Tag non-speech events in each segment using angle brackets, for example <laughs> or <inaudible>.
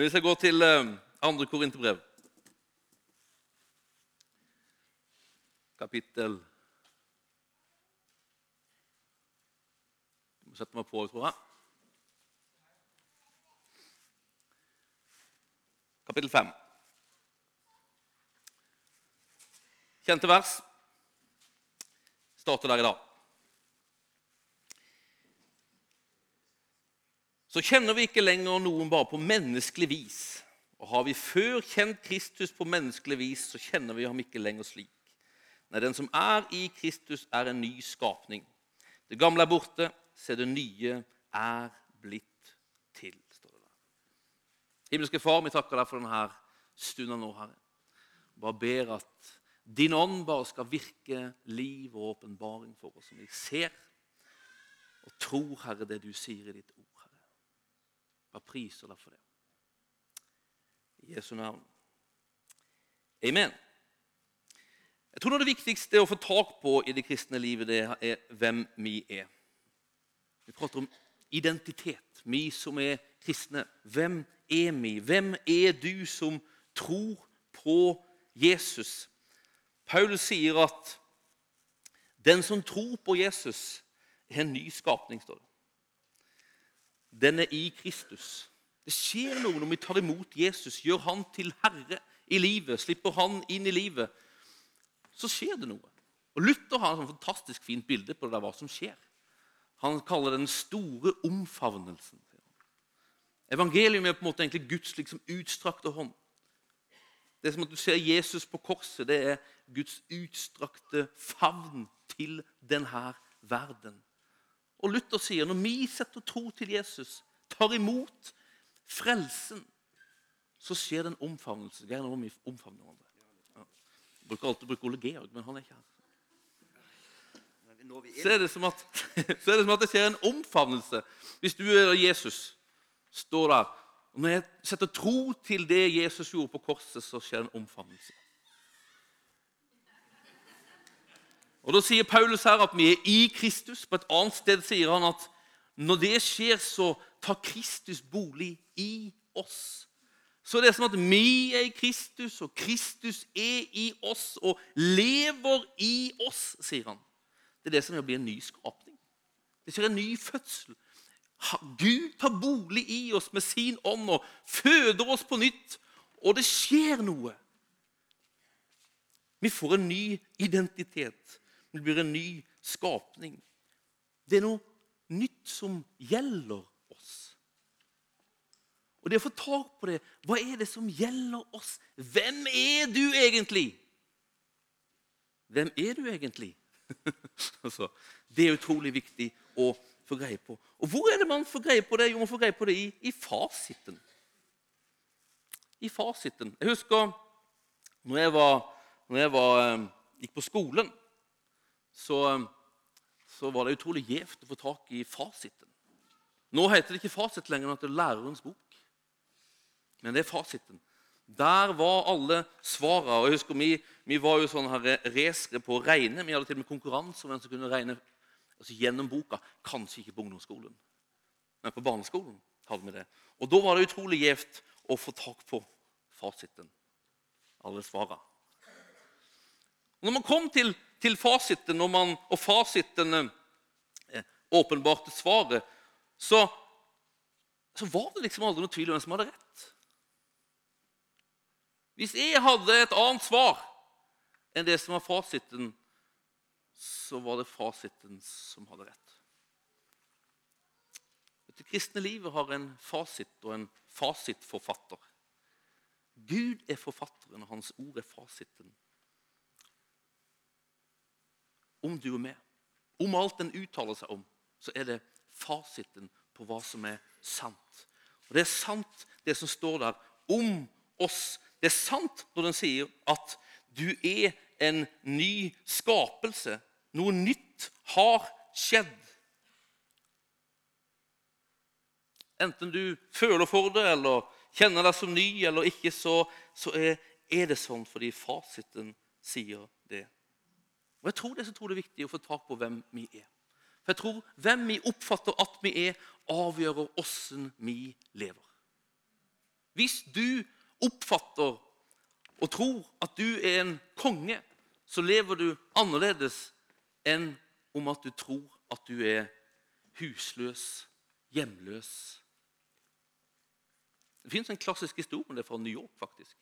Men hvis jeg går til eh, andre Korinterbrev. Kapittel Jeg må sette meg på, tror jeg. Kapittel 5. Kjente vers. Starter der i dag. Så kjenner vi ikke lenger noen bare på menneskelig vis. Og har vi før kjent Kristus på menneskelig vis, så kjenner vi ham ikke lenger slik. Nei, den som er i Kristus, er en ny skapning. Det gamle er borte, se det nye er blitt til. står det der. Himmelske Far, vi takker deg for denne stunden nå, Herre. Bare ber at din ånd bare skal virke liv og åpenbaring for oss, som vi ser og tror, Herre, det du sier i ditt ord. Bare priser deg for det. I Jesu navn. Amen. Jeg tror det viktigste å få tak på i det kristne livet, det er hvem vi er. Vi prater om identitet, vi som er kristne. Hvem er vi? Hvem er du som tror på Jesus? Paulus sier at den som tror på Jesus, er en ny skapning. står det. Den er i Kristus. Det skjer noe når vi tar imot Jesus, gjør han til herre i livet, slipper han inn i livet. Så skjer det noe. Og Luther har et fantastisk fint bilde på det der, hva som skjer. Han kaller det den store omfavnelsen. Evangelium er på en måte egentlig Guds liksom utstrakte hånd. Det er som at du ser Jesus på korset. Det er Guds utstrakte favn til denne verden. Og Luther sier når vi setter tro til Jesus, tar imot frelsen, så skjer det en omfavnelse. Geir, nå må vi omfavne hverandre. Ja. Bruker alltid bruke Ole Georg, men han er ikke her. Så er, det som at, <laughs> så er det som at det skjer en omfavnelse. Hvis du er Jesus, står der Når jeg setter tro til det Jesus gjorde på korset, så skjer det en omfavnelse. Og Da sier Paulus her at vi er i Kristus. På et annet sted sier han at når det skjer, så tar Kristus bolig i oss. Så det er som at vi er i Kristus, og Kristus er i oss og lever i oss, sier han. Det er det som blir en ny skapning. Det skjer en ny fødsel. Gud tar bolig i oss med sin ånd og føder oss på nytt. Og det skjer noe. Vi får en ny identitet. Det blir en ny skapning. Det er noe nytt som gjelder oss. Og det å få tak på det Hva er det som gjelder oss? Hvem er du egentlig? Hvem er du egentlig? <laughs> altså, det er utrolig viktig å få greie på. Og hvor er det man får greie på det? Jo, man får greie på det i, i fasiten. I fasiten. Jeg husker når jeg, var, når jeg var, eh, gikk på skolen så, så var det utrolig gjevt å få tak i fasiten. Nå heter det ikke fasit lenger, men at det er lærerens bok. Men det er fasiten. Der var alle svarene. jeg husker Vi, vi var jo sånn racere på å regne. Vi hadde til og med konkurranse om hvem som kunne regne altså gjennom boka. Kanskje ikke på ungdomsskolen, men på barneskolen hadde vi det. Og Da var det utrolig gjevt å få tak på fasiten. Alle svarene. Når man kom til til fasiten man, og fasiten eh, åpenbarte svaret, så, så var det liksom aldri noe tvil om hvem som hadde rett. Hvis jeg hadde et annet svar enn det som var fasiten, så var det fasiten som hadde rett. Det kristne livet har en fasit og en fasitforfatter. Gud er forfatteren, og hans ord er fasiten om du er med. Om alt den uttaler seg om, så er det fasiten på hva som er sant. Og Det er sant, det som står der om oss. Det er sant når den sier at du er en ny skapelse. Noe nytt har skjedd. Enten du føler for det eller kjenner deg som ny eller ikke, så, så er, er, det sånn fordi fasiten sier det. Og Jeg tror det er så utrolig viktig å få tak på hvem vi er. For jeg tror Hvem vi oppfatter at vi er, avgjør åssen vi lever. Hvis du oppfatter og tror at du er en konge, så lever du annerledes enn om at du tror at du er husløs, hjemløs. Det fins en klassisk historie det er fra New York. faktisk.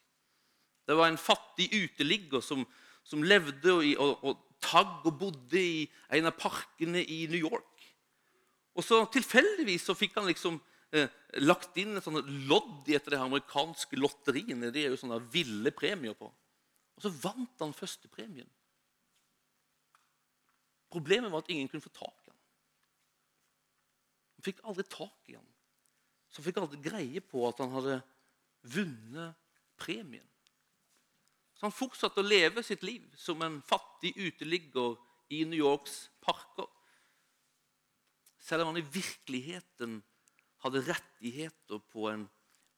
Det var en fattig uteligger som, som levde og, og, og tagg og bodde i en av parkene i New York. Og så Tilfeldigvis så fikk han liksom eh, lagt inn et sånt lodd i et av de amerikanske lotteriene. Det er jo sånne ville premier på. Og så vant han førstepremien. Problemet var at ingen kunne få tak i han. Han fikk aldri tak i han. Så han fikk aldri greie på at han hadde vunnet premien. Så han fortsatte å leve sitt liv som en fattig uteligger i New Yorks parker. Selv om han i virkeligheten hadde rettigheter på en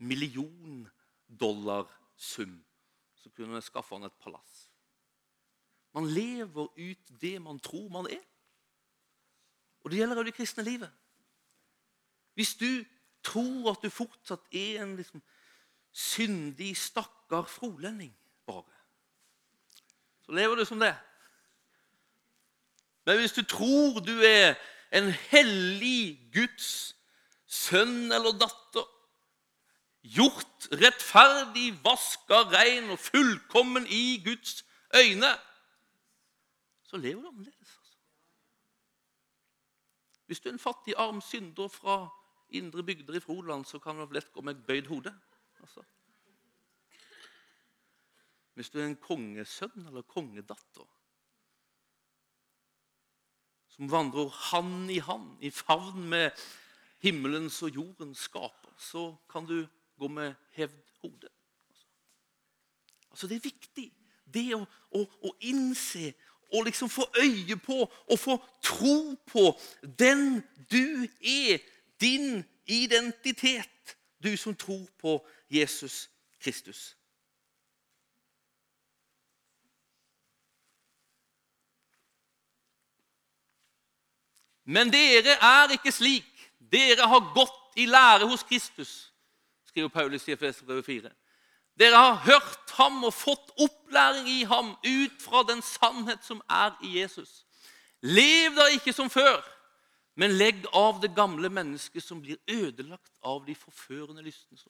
million dollar sum, så kunne han skaffe han et palass. Man lever ut det man tror man er. Og det gjelder òg det kristne livet. Hvis du tror at du fortsatt er en liksom, syndig, stakkar frolending bare, så lever du som det. Men hvis du tror du er en hellig Guds sønn eller datter, gjort rettferdig, vaska rein og fullkommen i Guds øyne, så lever du annerledes. Altså. Hvis du er en fattig, arm synder fra indre bygder i Froland, så kan du lett gå med bøyd hode. Altså. Hvis du er en kongesønn eller kongedatter som vandrer hand i hand, i favn med himmelens og jordens skaper, så kan du gå med hevd hode. Altså, Det er viktig, det å, å, å innse og liksom få øye på og få tro på den du er, din identitet, du som tror på Jesus Kristus. Men dere er ikke slik. Dere har gått i lære hos Kristus, skriver Paulus i Efeserbrevet 4. Dere har hørt ham og fått opplæring i ham ut fra den sannhet som er i Jesus. Lev da ikke som før, men legg av det gamle mennesket som blir ødelagt av de forførende lystene.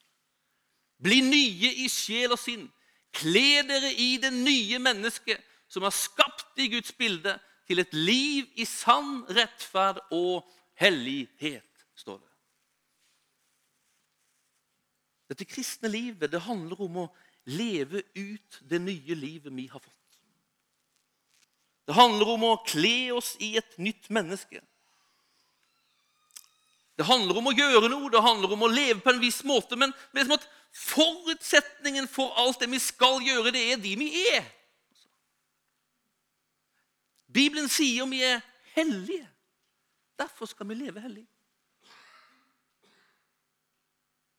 Bli nye i sjel og sinn. Kle dere i det nye mennesket som er skapt i Guds bilde, til et liv i sann rettferd og hellighet, står det. Dette kristne livet det handler om å leve ut det nye livet vi har fått. Det handler om å kle oss i et nytt menneske. Det handler om å gjøre noe, det handler om å leve på en viss måte. Men det er som at forutsetningen for alt det vi skal gjøre, det er de vi er. Bibelen sier vi er hellige. Derfor skal vi leve hellig.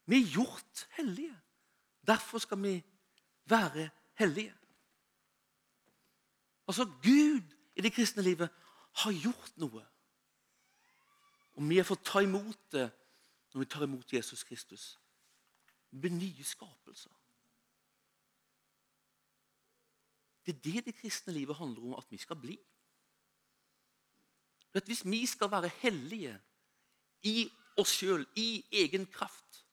Vi er gjort hellige. Derfor skal vi være hellige. Altså, Gud i det kristne livet har gjort noe. Og vi har fått ta imot det når vi tar imot Jesus Kristus. Vi blir nye skapelser. Det er det det kristne livet handler om at vi skal bli. At hvis vi skal være hellige i oss sjøl, i egen kraft,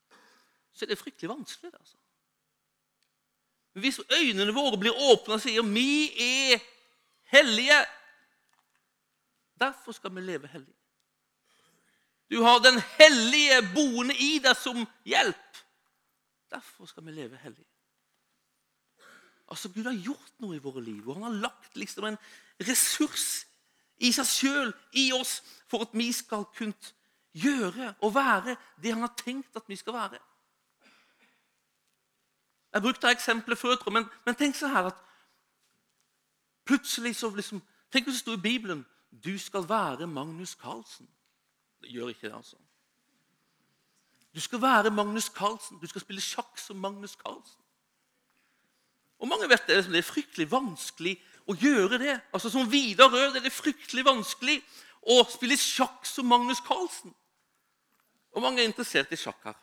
så er det fryktelig vanskelig. Altså. Hvis øynene våre blir åpne og sier vi er hellige Derfor skal vi leve hellig. Du har Den hellige boende i deg som hjelp. Derfor skal vi leve hellig. Altså, Gud har gjort noe i våre liv, og han har lagt liksom en ressurs i seg sjøl, i oss, for at vi skal kunne gjøre og være det han har tenkt at vi skal være. Jeg brukte eksempelet før, men, men tenk så her at plutselig så liksom, Tenk hvis det sto i Bibelen du skal være Magnus Carlsen. Det gjør ikke det, altså. Du skal være Magnus Carlsen. Du skal spille sjakk som Magnus Carlsen. Og mange vet det, det er fryktelig vanskelig å gjøre det. Altså Som Vidar Rød er det fryktelig vanskelig å spille sjakk som Magnus Carlsen. Og mange er interessert i sjakk her.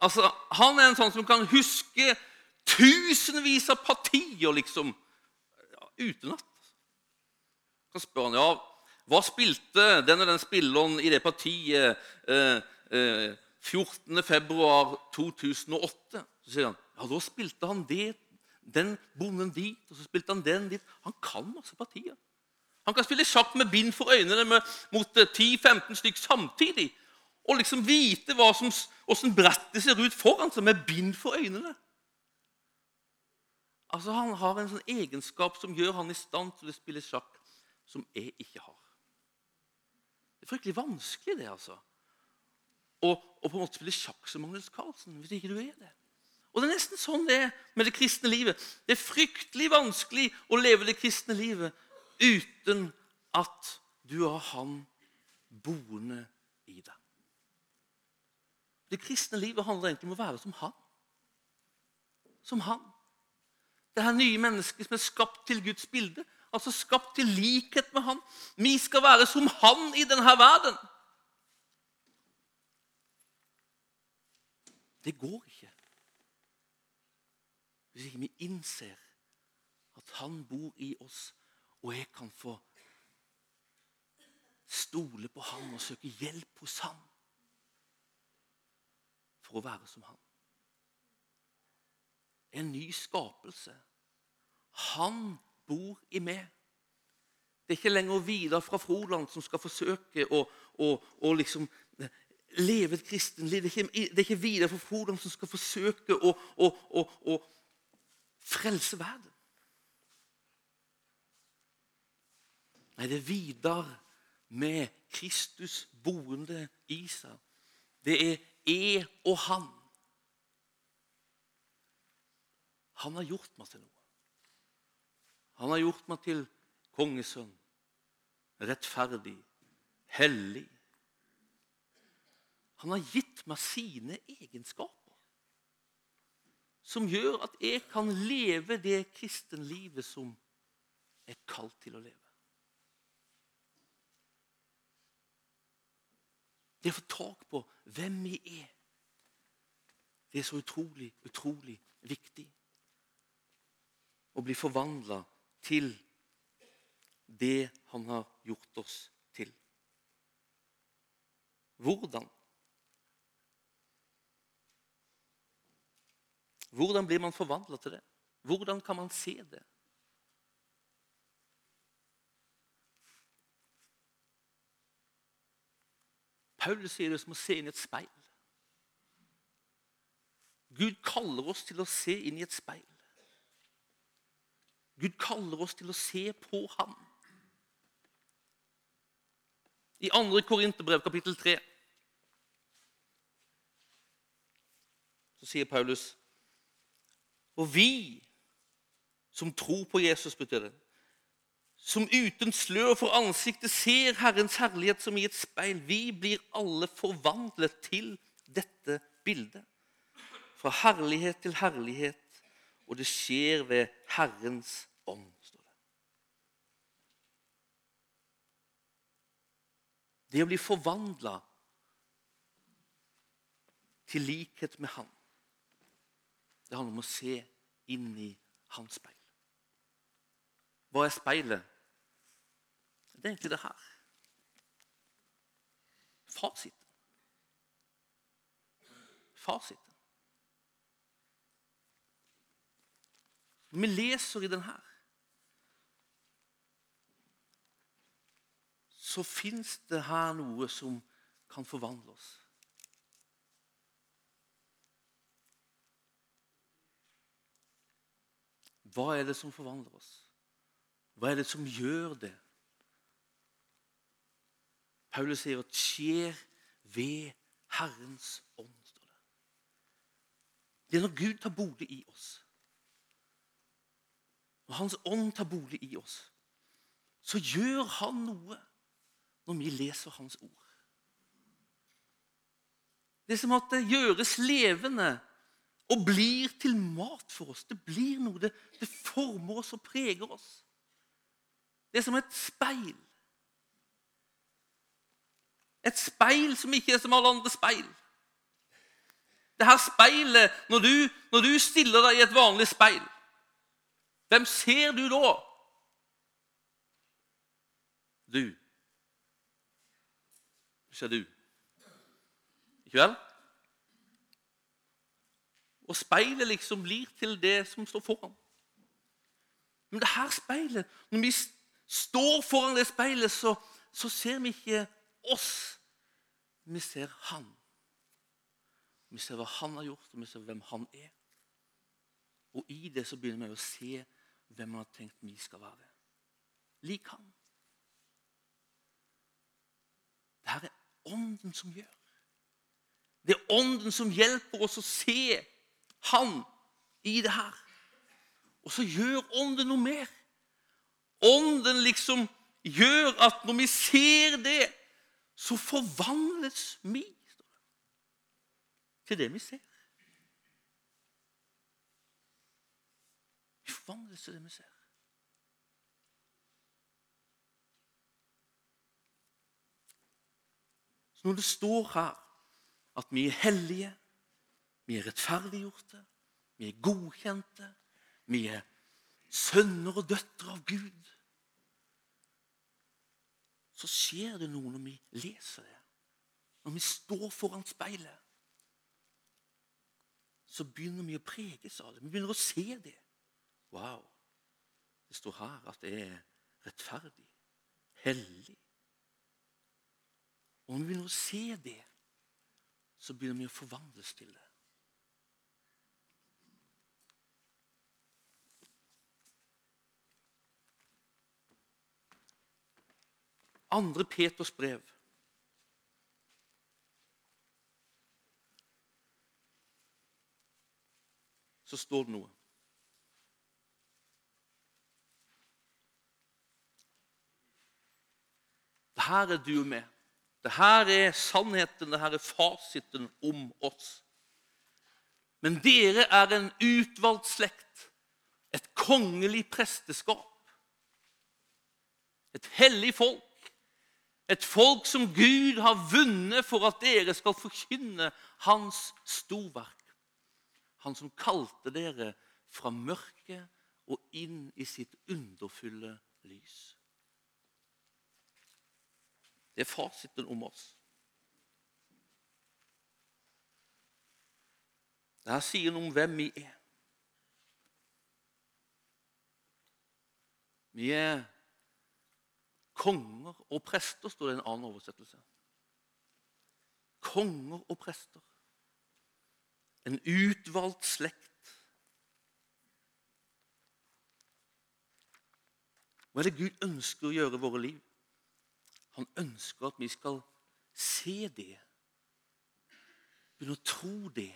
Altså, Han er en sånn som kan huske tusenvis av partier liksom, ja, utenat. Kan spørre han, ja, hva spilte den og den spilleren i det partiet eh, eh, 14.2.2008? Så sier han ja, da spilte han det, den bonden dit, og så spilte han den dit. Han kan masse partier. Han kan spille sjakk med bind for øynene med, mot 10-15 eh, stykk samtidig. Og liksom vite hvordan brettet ser ut foran seg med bind for øynene. Altså Han har en sånn egenskap som gjør han i stand til å spille sjakk som jeg ikke har. Det er fryktelig vanskelig, det, altså. Å på en måte spille sjakk som Magnus Carlsen, hvis ikke du er det. Og Det er nesten sånn det er med det kristne livet. Det er fryktelig vanskelig å leve det kristne livet uten at du har Han boende i deg. Det kristne livet handler egentlig om å være som Han. Som Han. Det her nye mennesket som er skapt til Guds bilde. Altså skapt til likhet med Han. Vi skal være som Han i denne verden. Det går ikke hvis ikke vi innser at Han bor i oss, og jeg kan få stole på Han og søke hjelp hos Han for å være som Han. En ny skapelse. Han bor i meg. Det er ikke lenger Vidar fra Froland som skal forsøke å, å, å liksom leve et kristenliv. Det er ikke, det ikke Vidar fra Froland som skal forsøke å, å frelse verden. Nei, det er Vidar med Kristus boende i seg. Det er jeg og han. Han har gjort meg til noe. Han har gjort meg til kongesønn, rettferdig, hellig. Han har gitt meg sine egenskaper som gjør at jeg kan leve det kristenlivet som jeg er kalt til å leve. Det å få tak på hvem vi er, det er så utrolig, utrolig viktig. Å bli forvandla til det han har gjort oss til. Hvordan? Hvordan blir man forvandla til det? Hvordan kan man se det? Paulus sier det som å se inn i et speil. Gud kaller oss til å se inn i et speil. Gud kaller oss til å se på ham. I 2. Korinterbrev, kapittel 3, så sier Paulus Og vi som tror på Jesus, betyr det, som uten slør for ansiktet ser Herrens herlighet som i et speil, vi blir alle forvandlet til dette bildet. Fra herlighet til herlighet, og det skjer ved Herrens ånd. står det. Det å bli forvandla til likhet med Han, det handler om å se inn i hans speil. Hva er speilet? Det er egentlig det her. Fasiten. Fasiten. Vi leser i den her, så fins det her noe som kan forvandle oss. Hva er det som forvandler oss? Hva er det som gjør det? Paulus sier at 'skjer ved Herrens ånd'. står Det Det er når Gud tar bolig i oss. Når Hans ånd tar bolig i oss, så gjør han noe når vi leser Hans ord. Det er som at det gjøres levende og blir til mat for oss. Det blir noe, det, det former oss og preger oss. Det er som et speil. Et speil som ikke er som alle andre speil. Det her speilet Når du, når du stiller deg i et vanlig speil, hvem ser du da? Du. Ser du. Ikke vel? Og speilet liksom blir til det som står foran. Men det her speilet Når vi står foran det speilet, så, så ser vi ikke oss. Vi ser Han. Vi ser hva Han har gjort, og vi ser hvem Han er. Og i det så begynner vi å se hvem Han har tenkt vi skal være. Lik Han. Det her er Ånden som gjør. Det er Ånden som hjelper oss å se Han i det her. Og så gjør Ånden noe mer. Ånden liksom gjør at når vi ser det, så forvandles vi til det vi ser. Vi forvandles til det vi ser. Så når det står her at vi er hellige, vi er rettferdiggjorte, vi er godkjente, vi er sønner og døtre av Gud, så skjer det noe når vi leser det. Når vi står foran speilet, så begynner vi å preges av det. Vi begynner å se det. Wow. Det står her at det er rettferdig, hellig. Og når vi begynner å se det, så begynner vi å forvandles til det. Andre Peters brev. Så står det noe. Det her er du med. Det her er sannheten, det her er fasiten om oss. Men dere er en utvalgt slekt, et kongelig presteskap, et hellig folk et folk som Gud har vunnet for at dere skal forkynne hans storverk. Han som kalte dere fra mørket og inn i sitt underfulle lys. Det er fasiten om oss. Dette sier noe om hvem vi er. Vi er Konger og prester, står det i en annen oversettelse. Konger og prester. En utvalgt slekt. Hva er det Gud ønsker å gjøre i våre liv? Han ønsker at vi skal se det, begynne å tro det,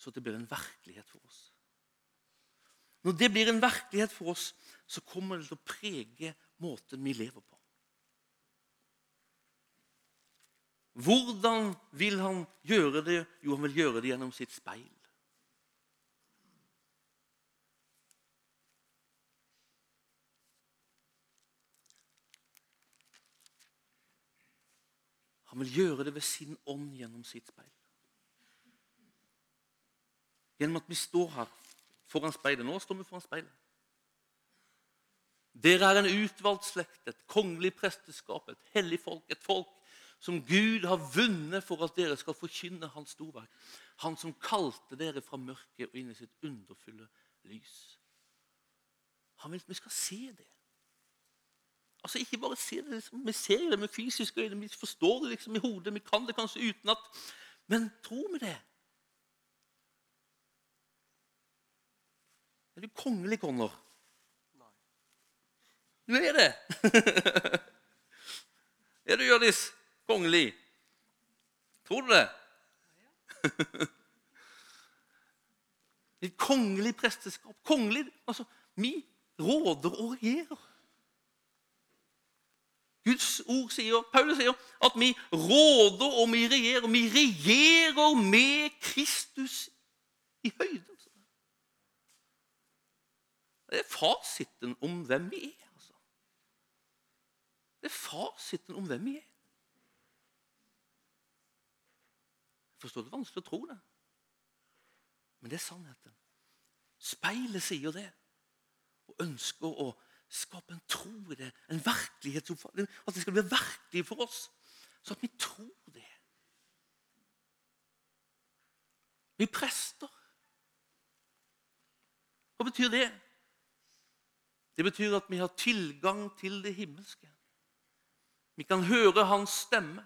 så det blir en virkelighet for oss. Når det blir en virkelighet for oss, så kommer det til å prege måten vi lever på. Hvordan vil han gjøre det? Jo, han vil gjøre det gjennom sitt speil. Han vil gjøre det ved sin ånd gjennom sitt speil. Gjennom at vi står her foran speilet. Nå står vi foran speilet. Dere er en utvalgt slekt, et kongelig presteskap, et hellig folk, et folk som Gud har vunnet for at dere skal forkynne Hans storverk. Han som kalte dere fra mørket og inn i sitt underfulle lys. Han vil at vi skal se det. Altså Ikke bare se det, liksom. vi ser det med fysiske øyne, vi forstår det liksom i hodet, vi kan det kanskje utenat. Men tror vi det? Er du kongelig, Connor? Du er det. <laughs> er du, Hjørdis? Kongelig? Tror du det? Et kongelig presteskap. Kongelig Altså, vi råder og regjerer. Guds ord sier, Paulus sier at vi råder og vi regjerer. Vi regjerer med Kristus i høyden. Det er fasiten om hvem vi er. Det er fasiten om hvem vi er. Forstår du? Det er vanskelig å tro det. Men det er sannheten. Speilet sier det. Og ønsker å skape en tro i det. En virkelighetsoppfatning. At det skal bli virkelig for oss. Så at vi tror det. Vi prester. Hva betyr det? Det betyr at vi har tilgang til det himmelske. Vi kan høre hans stemme.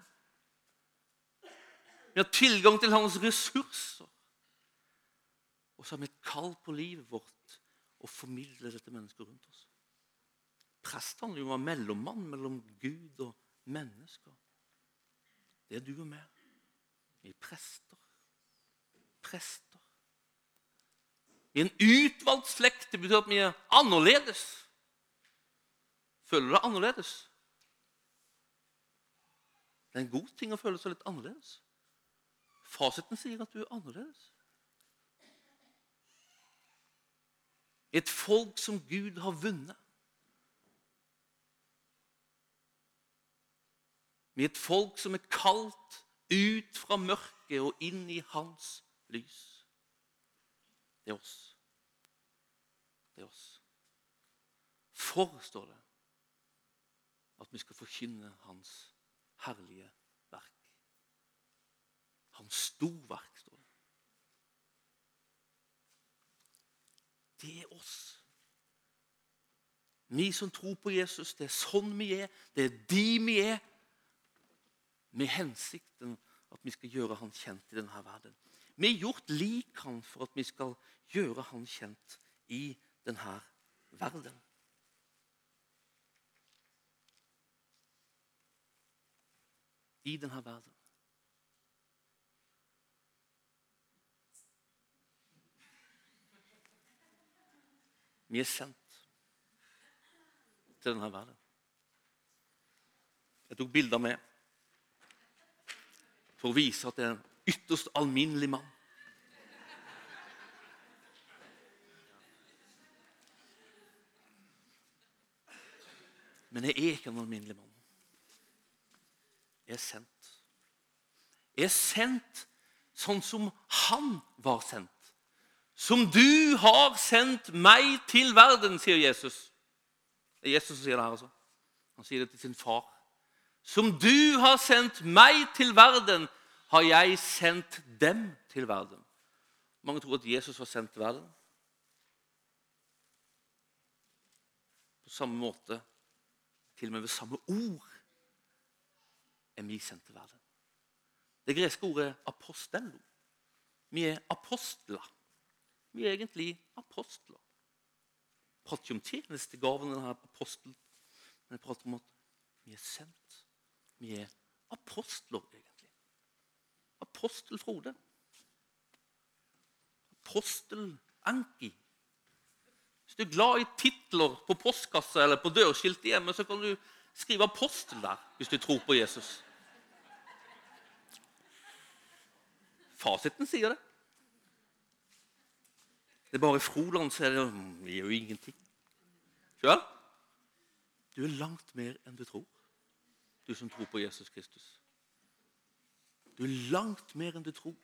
Vi har tilgang til hans ressurser. Og så har vi et kall på livet vårt å formidle dette mennesket rundt oss. Prest handler jo om å være mellommann mellom Gud og mennesker. Det er du og meg. Vi er prester. Prester. I en utvalgt slekt. Det betyr at vi er annerledes. Føler du deg annerledes? Det er en god ting å føle seg litt annerledes. Fasiten sier at du er annerledes. Et folk som Gud har vunnet. Er et folk som er kalt ut fra mørket og inn i hans lys. Det er oss. Det er oss. For, står det, at vi skal forkynne hans herlige verk. Hans storverk, står det. Det er oss. Vi som tror på Jesus, det er sånn vi er. Det er de vi er med hensikten at vi skal gjøre han kjent i denne verden. Vi er gjort lik han for at vi skal gjøre han kjent i denne verden. I denne verden. Vi er sendt til denne verden. Jeg tok bilder med for å vise at det er en ytterst alminnelig mann. Men jeg er ikke en alminnelig mann. Er sendt. Er sendt sånn som han var sendt. Som du har sendt meg til verden, sier Jesus. Det er Jesus som sier det her. altså. Han sier det til sin far. Som du har sendt meg til verden, har jeg sendt dem til verden. Mange tror at Jesus var sendt til verden. På samme måte, til og med ved samme ord, er vi sendt til verden. Det greske ordet apostello. Vi er apostler. Vi er egentlig apostler. Jeg prater ikke om tjenestegaven denne apostel, men jeg prater om at vi er sendt. Vi er apostler, egentlig. Apostel Frode. Apostel Anki. Hvis du er glad i titler på postkassa eller på dørskiltet hjemme, så kan du skrive 'apostel' der hvis du tror på Jesus. Fasiten sier det. Det er bare Froland som sier det gjør jo ingenting. Sjøl? Du er langt mer enn du tror, du som tror på Jesus Kristus. Du er langt mer enn du tror,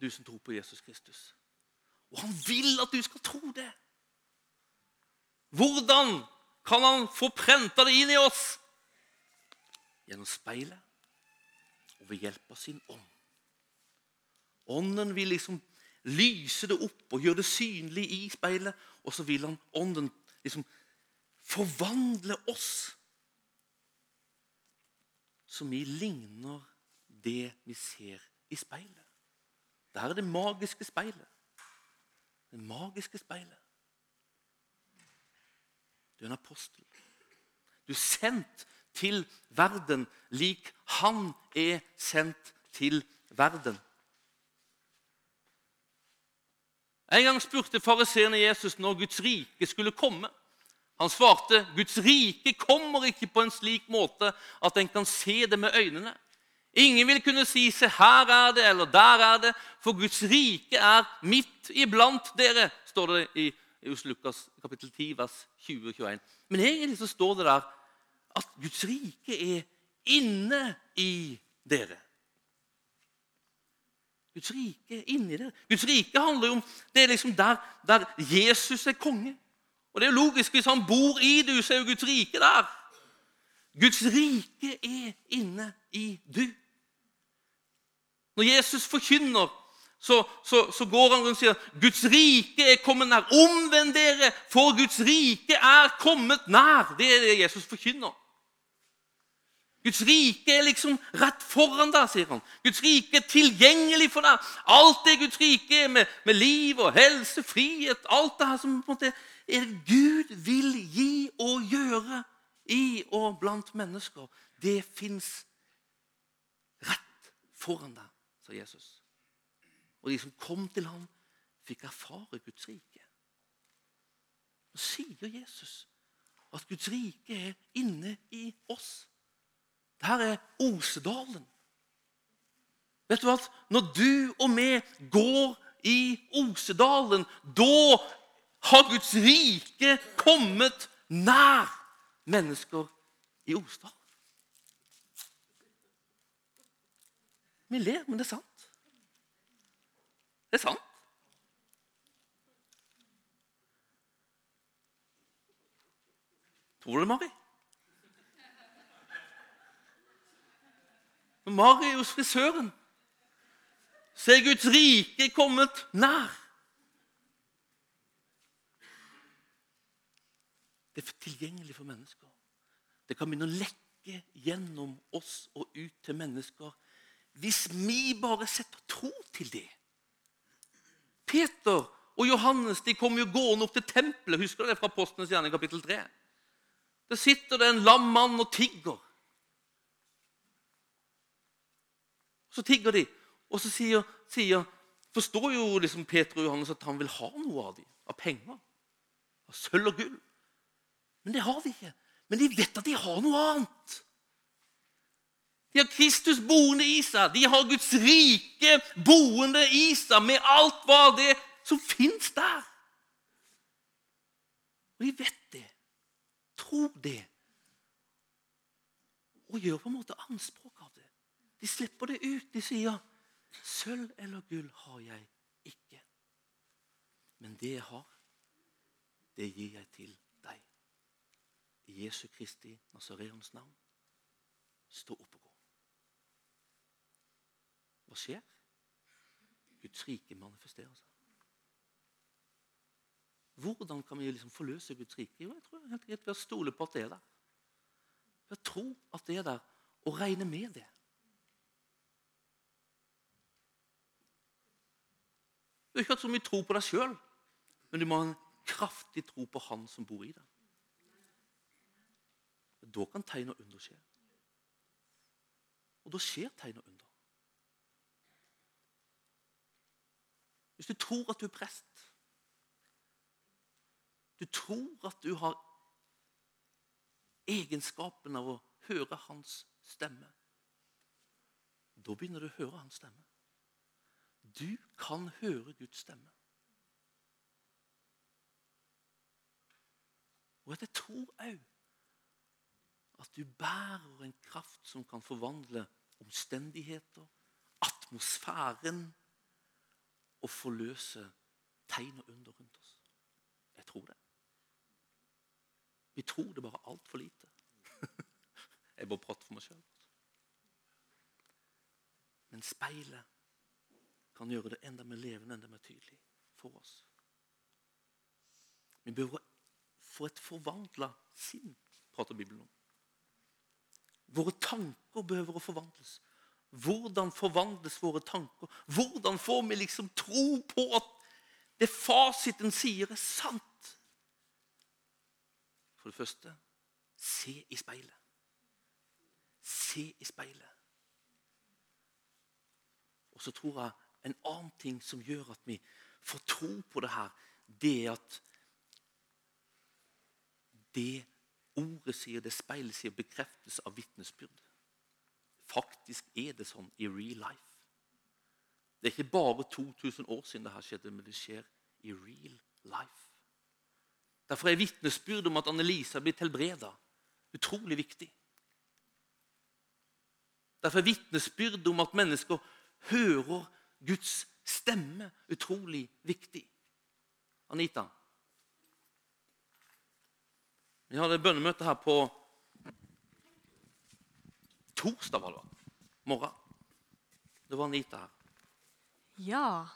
du som tror på Jesus Kristus. Og han vil at du skal tro det. Hvordan kan han få prenta det inn i oss? Gjennom speilet og ved hjelp av sin ånd. Ånden vil liksom lyse det opp og gjøre det synlig i speilet. Og så vil han ånden liksom forvandle oss så vi ligner det vi ser i speilet. Dette er det magiske speilet. Det magiske speilet. Du er en apostel. Du er sendt til verden lik han er sendt til verden. En gang spurte fariseerne Jesus når Guds rike skulle komme. Han svarte Guds rike kommer ikke på en slik måte at en kan se det med øynene. Ingen vil kunne si 'se her er det', eller 'der er det', for Guds rike er midt iblant dere, står det i, hos Lukas kapittel 10, vers 20-21. Men egentlig så står det der at Guds rike er inne i dere. Guds rike er inni dere. Guds rike handler jo om det er liksom der, der Jesus er konge. Og det er jo logisk. Hvis han bor i du, så er jo Guds rike der. Guds rike er inne i du. Når Jesus forkynner, så, så, så går han rundt og sier Guds rike er kommet nær. Omvend dere, for Guds rike er kommet nær. Det er det Jesus forkynner. Guds rike er liksom rett foran deg, sier han. Guds rike er tilgjengelig for deg. Alt det Guds rike er med, med liv og helse, frihet Alt det her som på en måte er det Gud vil gi og gjøre i og blant mennesker. Det fins rett foran deg, sa Jesus. Og de som kom til ham, fikk erfare Guds rike. Nå sier Jesus at Guds rike er inne i oss. Dette er Osedalen. Vet du hva? Når du og vi går i Osedalen, da har Guds rike kommet nær mennesker i Osedalen. Vi ler, men det er sant. Det er sant. Tror du det, Mari? Når Mari hos frisøren, så er Guds rike kommet nær. Det er tilgjengelig for mennesker. Det kan begynne å lekke gjennom oss og ut til mennesker hvis vi bare setter tro til det. Peter og Johannes de kom jo gående opp til tempelet. Husker du det fra Postenes gjerning kapittel 3? Der sitter det en lam mann og tigger. Så tigger de, og så sier, sier forstår jo liksom Peter og Johannes at han vil ha noe av dem, av penger. Av sølv og gull. Men det har de ikke. Men de vet at de har noe annet. De har Kristus boende i seg. De har Guds rike boende i seg med alt hva det som fins der. Og de vet det. Tror det. Og gjør på en måte anspråk av det. De slipper det ut. De sier, 'Sølv eller gull har jeg ikke.' Men det jeg har, det gir jeg til deg. I Jesu Kristi Nazareans navn, stå opp og gå. Hva skjer? Guds rike manifesterer seg. Hvordan kan vi liksom forløse Guds rike? Jo, jeg tror helt greit ved å stole på at det er der. Ved å tro at det er der, og regne med det. Du har ikke hatt så mye tro på deg sjøl, men du må ha en kraftig tro på Han som bor i deg. Da kan tegn og under skje. Og da skjer tegn og under. Hvis du tror at du er prest, du tror at du har egenskapen av å høre hans stemme, da begynner du å høre hans stemme. Du kan høre Guds stemme. Og jeg tror òg at du bærer en kraft som kan forvandle omstendigheter, atmosfæren, og forløse tegn og under rundt oss. Jeg tror det. Vi tror det bare altfor lite. <laughs> Jeg bare prater for meg sjøl. Men speilet kan gjøre det enda mer levende, enda mer tydelig for oss. Vi bør få et forvandla sinn, prater Bibelen om. Våre tanker behøver å forvandles. Hvordan forvandles våre tanker? Hvordan får vi liksom tro på at det fasiten sier, er sant? For det første se i speilet. Se i speilet. Og så tror jeg en annen ting som gjør at vi får tro på det her, det er at det ordet sier, det speilet sier, bekreftes av vitnesbyrd. Faktisk er det sånn i real life. Det er ikke bare 2000 år siden det her skjedde, men det skjer i real life. Derfor er vitnesbyrd om at Annelise har blitt helbreda, utrolig viktig. Derfor er vitnesbyrd om at mennesker hører Guds stemme utrolig viktig. Anita? Vi hadde bønnemøte her på torsdag var det morgen. Det var Anita her. Ja.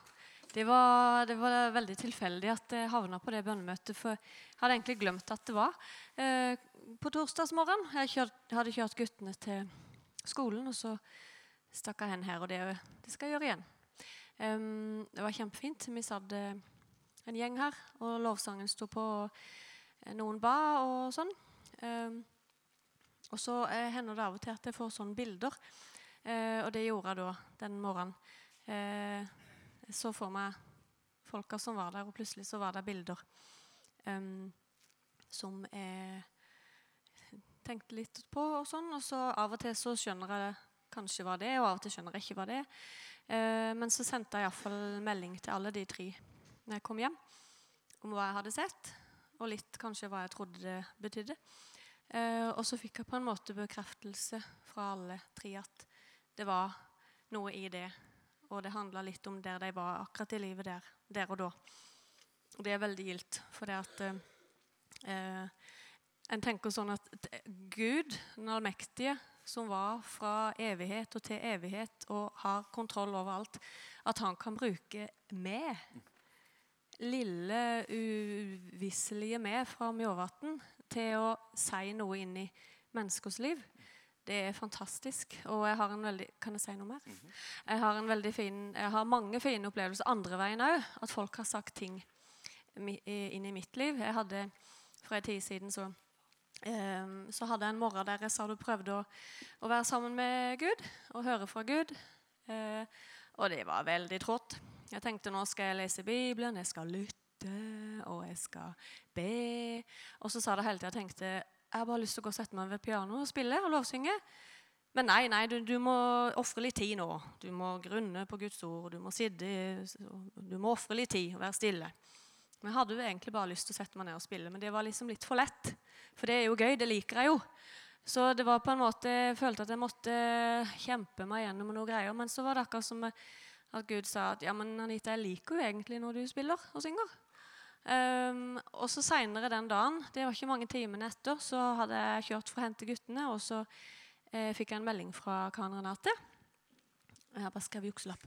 Det var, det var veldig tilfeldig at jeg havna på det bønnemøtet. For jeg hadde egentlig glemt at det var eh, på torsdagsmorgen. Jeg kjørt, hadde kjørt guttene til skolen, og så stakk jeg hen her. Og det, det skal jeg gjøre igjen. Um, det var kjempefint. Vi satt eh, en gjeng her, og lovsangen sto på. og Noen ba og sånn. Um, og så eh, hender det av og til at jeg får sånne bilder. Eh, og det gjorde jeg da den morgenen. Eh, så for meg folka som var der, og plutselig så var det bilder um, som jeg tenkte litt på. Og sånn, og så av og til så skjønner jeg det kanskje hva det og av og til skjønner jeg ikke hva det er. Eh, men så sendte jeg iallfall melding til alle de tre når jeg kom hjem, om hva jeg hadde sett, og litt kanskje hva jeg trodde det betydde. Eh, og så fikk jeg på en måte bekreftelse fra alle tre at det var noe i det. Og det handla litt om der de var akkurat i livet der, der og da. Og det er veldig gildt, for det at eh, En tenker sånn at Gud, den allmektige, som var fra evighet og til evighet og har kontroll over alt, at han kan bruke meg, lille, uvisselige meg fra Mjåvatn, til å si noe inn i menneskers liv. Det er fantastisk. Og jeg har en veldig Kan jeg si noe mer? Jeg har, en veldig fin, jeg har mange fine opplevelser andre veien òg. At folk har sagt ting inn i mitt liv. Jeg hadde For en tid siden så, um, så hadde jeg en morgen der jeg sa du prøvde å, å, være sammen med Gud og høre fra Gud. Uh, og det var veldig trått. Jeg tenkte nå skal jeg lese Bibelen, jeg skal lytte, og jeg skal be. Og så sa det hele tida jeg tenkte jeg har bare lyst til å gå og sette meg ved pianoet og spille og lovsynge. Men nei, nei, du, du må ofre litt tid nå. Du må grunne på Guds ord. Du må sitte, du må ofre litt tid og være stille. Men Jeg hadde jo egentlig bare lyst til å sette meg ned og spille, men det var liksom litt for lett. For det er jo gøy. Det liker jeg jo. Så det var på en måte, jeg følte at jeg måtte kjempe meg gjennom noen greier. Men så var det akkurat som at Gud sa at ja, men Anita, jeg liker jo egentlig når du spiller og synger. Um, og så Seinere den dagen, det var ikke mange timene etter, så hadde jeg kjørt for å hente guttene. Og så eh, fikk jeg en melding fra Karen Renate. Og Jeg bare skrev jukselapp.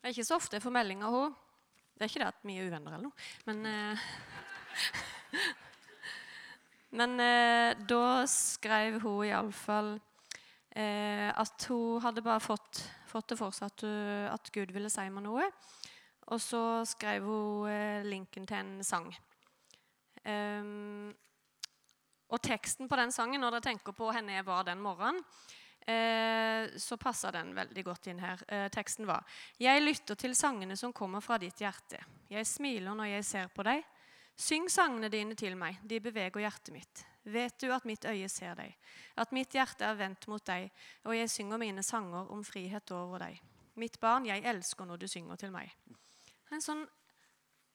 Det er ikke så ofte jeg får melding av henne. Det er ikke det at vi er uvenner eller noe, men eh, <laughs> Men eh, da skrev hun iallfall eh, at hun hadde bare fått, fått det for seg at, at Gud ville si meg noe. Og så skrev hun eh, linken til en sang. Um, og teksten på den sangen, når dere tenker på henne jeg var den morgenen, eh, så passer den veldig godt inn her. Eh, teksten var Jeg lytter til sangene som kommer fra ditt hjerte. Jeg smiler når jeg ser på deg. Syng sangene dine til meg, de beveger hjertet mitt. Vet du at mitt øye ser deg, at mitt hjerte er vendt mot deg, og jeg synger mine sanger om frihet over deg. Mitt barn, jeg elsker når du synger til meg. En sånn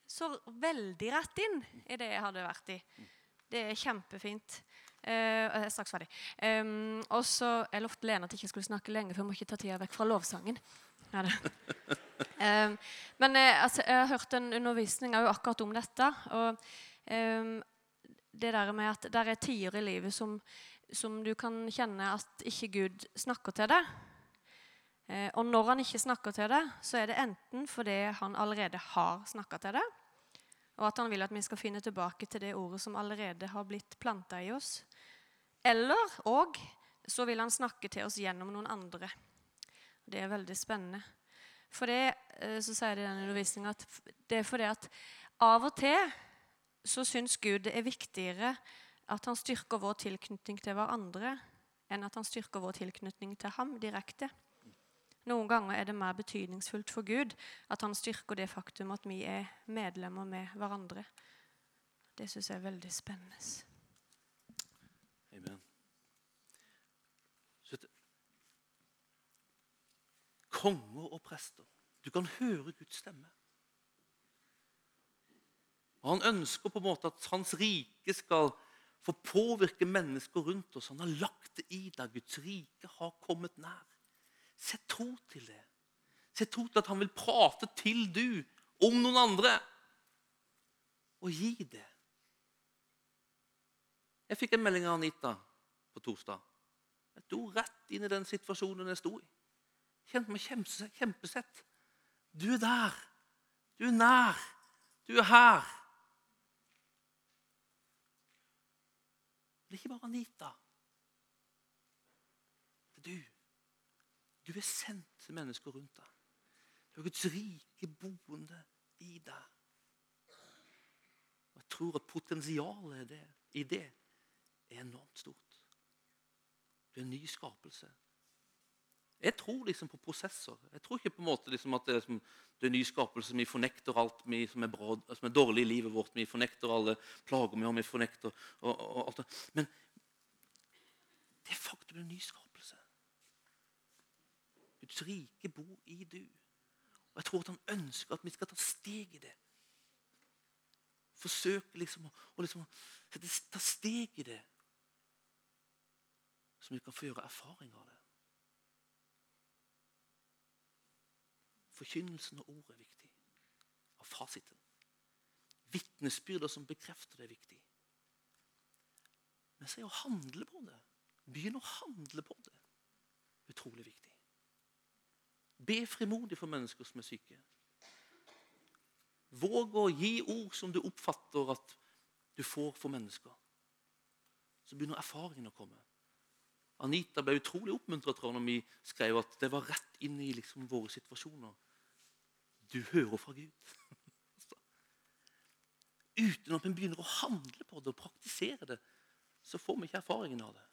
så veldig rett inn i det jeg hadde vært i. Det er kjempefint. Uh, jeg er straks ferdig. Um, og så, Jeg lovte Lene at jeg ikke skulle snakke lenge, for jeg må ikke ta tida vekk fra lovsangen. Ja, um, <laughs> men uh, altså, jeg har hørt en undervisning akkurat om dette. Og um, det der med at det er tider i livet som, som du kan kjenne at ikke Gud snakker til deg. Eh, og når han ikke snakker til det, så er det enten fordi han allerede har snakka til det, og at han vil at vi skal finne tilbake til det ordet som allerede har blitt planta i oss. Eller òg så vil han snakke til oss gjennom noen andre. Det er veldig spennende. For det, eh, så sier de i den undervisninga at det er fordi at av og til så syns Gud det er viktigere at han styrker vår tilknytning til hverandre, enn at han styrker vår tilknytning til ham direkte. Noen ganger er det mer betydningsfullt for Gud at han styrker det faktum at vi er medlemmer med hverandre. Det syns jeg er veldig spennende. Amen. Konger og prester. Du kan høre Guds stemme. Og Han ønsker på en måte at hans rike skal få påvirke mennesker rundt oss. Han har lagt det i deg. Guds rike har kommet nær. Sett tro til det. Sett tro til at han vil prate til du om noen andre. Og gi det. Jeg fikk en melding av Anita på torsdag. Jeg sto rett inn i den situasjonen jeg sto i. Kjente meg kjempesett. Du er der. Du er nær. Du er her. Det er ikke bare Anita. Det er du. Du er sendt til mennesker rundt deg. Du har Guds rike boende i deg. Og Jeg tror at potensialet i det er enormt stort. Du er en ny skapelse. Jeg tror liksom på prosesser. Jeg tror ikke på en måte liksom at det liksom, det er ny skapelse. Vi fornekter alt vi, som, er bra, som, er dårlig i livet vårt. Vi fornekter alle plager vi har. vi fornekter og, og, og alt det. Men det er faktisk en ny skapelse. Guds rike bor i du. Og Jeg tror at han ønsker at vi skal ta steg i det. Forsøke liksom å liksom, ta steg i det, så vi kan få gjøre erfaring av det. Forkynnelsen og ordet er viktig. Av fasiten. Vitnesbyrder som bekrefter det, er viktig. Men så er å handle på det, begynne å handle på det, utrolig viktig. Be frimodig for mennesker som er syke. Våg å gi ord som du oppfatter at du får for mennesker. Så begynner erfaringen å komme. Anita ble utrolig oppmuntret når vi skrev at det var rett inn i liksom våre situasjoner. Du hører fra Gud. <laughs> Uten at vi begynner å handle på det og praktisere det, så får vi ikke erfaringen av det.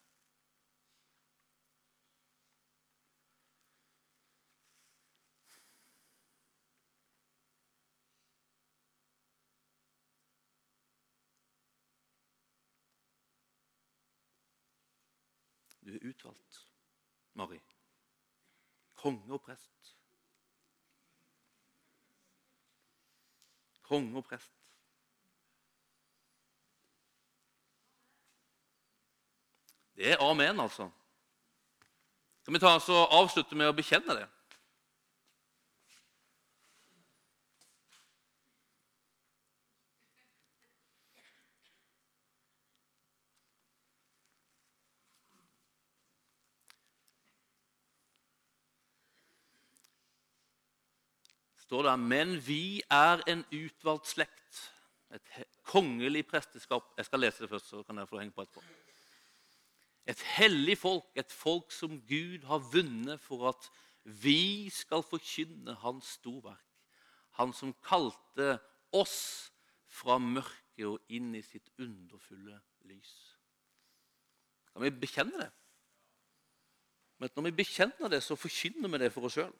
Du er utvalgt, Mari. Konge og prest. Konge og prest. Det er amen, altså. Skal vi ta oss avslutte med å bekjenne det? Står det men vi er en utvalgt slekt. Et kongelig presteskap. Jeg skal lese det først, så kan dere få henge på etterpå. Et hellig folk, et folk som Gud har vunnet for at vi skal forkynne Hans storverk. Han som kalte oss fra mørket og inn i sitt underfulle lys. Kan vi bekjenne det? Men når vi bekjenner det, så forkynner vi det for oss sjøl.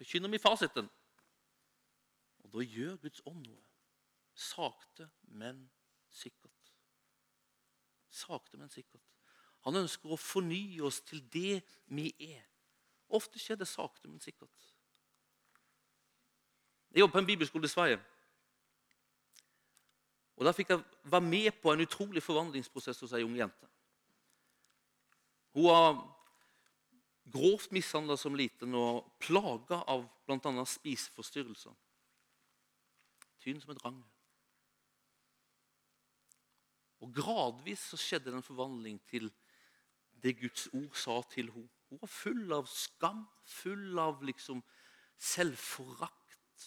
Forkynner vi fasiten. Og da gjør Guds ånd noe. Sakte, men sikkert. Sakte, men sikkert. Han ønsker å fornye oss til det vi er. Ofte skjer det sakte, men sikkert. Jeg jobber på en bibelskole i Sverige. Og Der fikk jeg være med på en utrolig forvandlingsprosess hos ei ung jente. Hun var grovt mishandla som liten og plaga av bl.a. spiseforstyrrelser. Tynn som et rang. Og Gradvis så skjedde det en forvandling til det Guds ord sa til henne. Hun var full av skam, full av liksom selvforakt,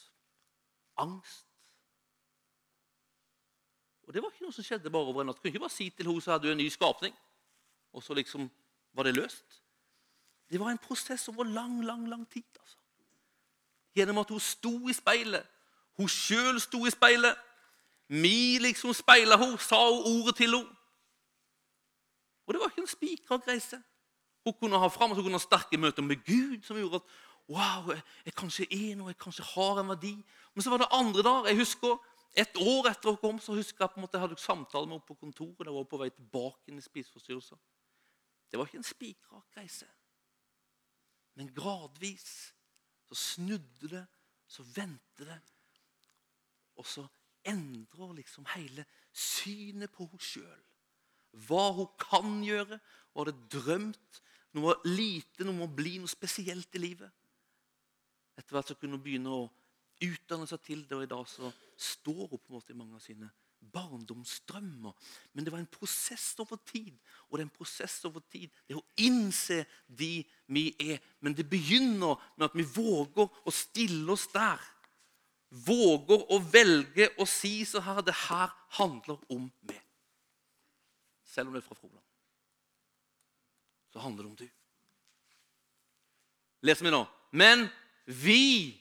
angst. Og Det var ikke noe som skjedde bare over en natt. Du kunne ikke bare si til henne så hadde du en ny skapning, og så liksom var det løst. Det var en prosess over lang, lang, lang tid. altså. Gjennom at hun sto i speilet. Hun sjøl sto i speilet. Vi liksom speila henne, sa hun ordet til henne. Og det var ikke en spikra greise. Hun kunne ha frem, hun kunne ha sterke møter med Gud som gjorde at wow, jeg, jeg kanskje er noe, jeg kanskje har en verdi. Men så var det andre dager. Jeg husker Et år etter hun kom, så husker jeg på en måte jeg hadde samtale med henne på kontoret. Det var på vei tilbake inn i spiseforstyrrelser. Det var ikke en spikra reise. Men gradvis så snudde det, så vendte det. Og så endrer liksom hele synet på henne sjøl. Hva hun kan gjøre, hun hadde drømt, noe lite, noe må bli noe spesielt i livet. Etter hvert så kunne hun begynne å utdanne seg til det, og i dag så står hun på en måte i mange av sine barndomsdrømmer. Men det var en prosess over tid. Og det er en prosess over tid. Det er å innse de vi er. Men det begynner med at vi våger å stille oss der. Våger å velge å si så her Det her handler om meg. Selv om det er fra Froland. Så handler det om du. Leser vi nå. Men vi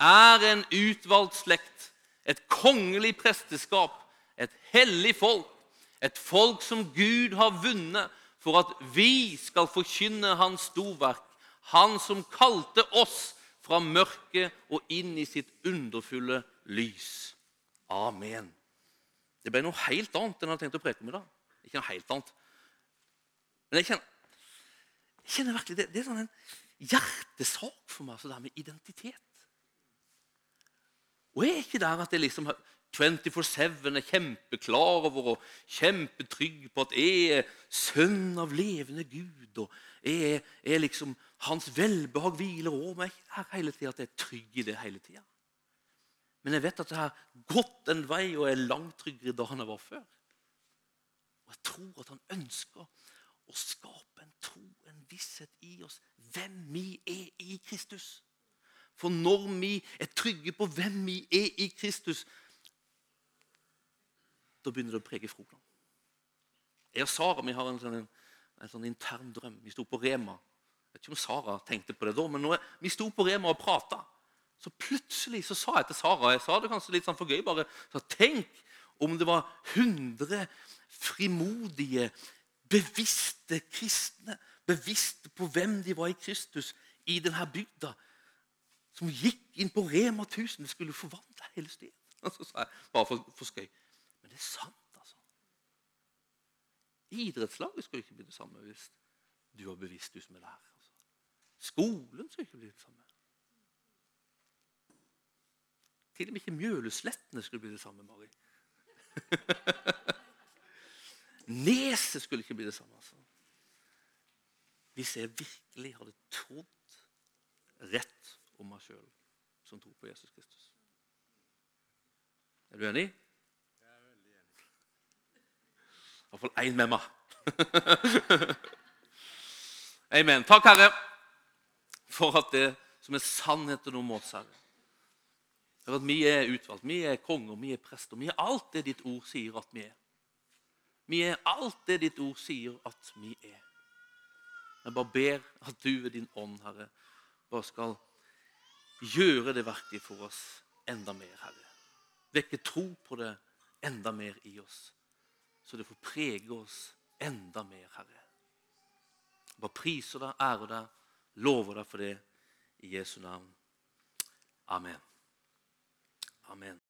er en utvalgt slekt, et kongelig presteskap, et hellig folk, et folk som Gud har vunnet for at vi skal forkynne Hans storverk, Han som kalte oss fra mørket og inn i sitt underfulle lys. Amen. Det ble noe helt annet enn jeg hadde tenkt å preke om i dag. Ikke noe helt annet. Men jeg kjenner, jeg kjenner virkelig, det, det er sånn en hjertesak for meg, så det her med identitet. Og jeg er ikke der at jeg liksom 24-7 er kjempeklar over og kjempetrygg på at jeg er sønn av levende Gud. og jeg er, liksom Hans velbehag hviler over meg. Jeg er hele tiden at jeg er trygg i det hele tida. Men jeg vet at jeg har gått en vei og er langt tryggere da enn jeg var før. Og jeg tror at han ønsker å skape en tro, en visshet i oss, hvem vi er i Kristus. For når vi er trygge på hvem vi er i Kristus, da begynner det å prege Froland. Jeg og Sara vi har en sånn, en sånn intern drøm. Vi sto på Rema. Jeg vet ikke om Sara tenkte på det da, men når vi sto på Rema og prata, så plutselig så sa jeg til Sara Jeg sa det kanskje litt sånn for gøy, bare så Tenk om det var 100 frimodige, bevisste kristne, bevisste på hvem de var i Kristus, i denne bygda, som gikk inn på Rema 1000. Det skulle forvandle hele stedet. <laughs> Så sa jeg, bare for, for skøy. Men det er sant, altså. Idrettslaget skulle ikke bli det samme hvis du var bevisst, du som er lærer. Altså. Skolen skulle ikke bli det samme. Til og med ikke Mjøleslettene skulle bli det samme, Mari. <laughs> Neset skulle ikke bli det samme. altså. Hvis jeg virkelig hadde trodd rett om meg sjøl som tror på Jesus Kristus. Er du enig? Jeg er veldig enig. Iallfall én med meg. <laughs> Amen. Takk, Herre, for at det som er sannheten om oss, Herre. For at vi er utvalgt, vi er konger, vi er prester. Vi er alt det ditt ord sier at vi er. Vi er alt det ditt ord sier at vi er. Jeg bare ber at du ved din ånd, Herre, bare skal gjøre det verket for oss enda mer, Herre. Vekke tro på det enda mer i oss, så det får prege oss enda mer, Herre. Bare priser deg, ærer deg, lover deg for det i Jesu navn. Amen. Amen.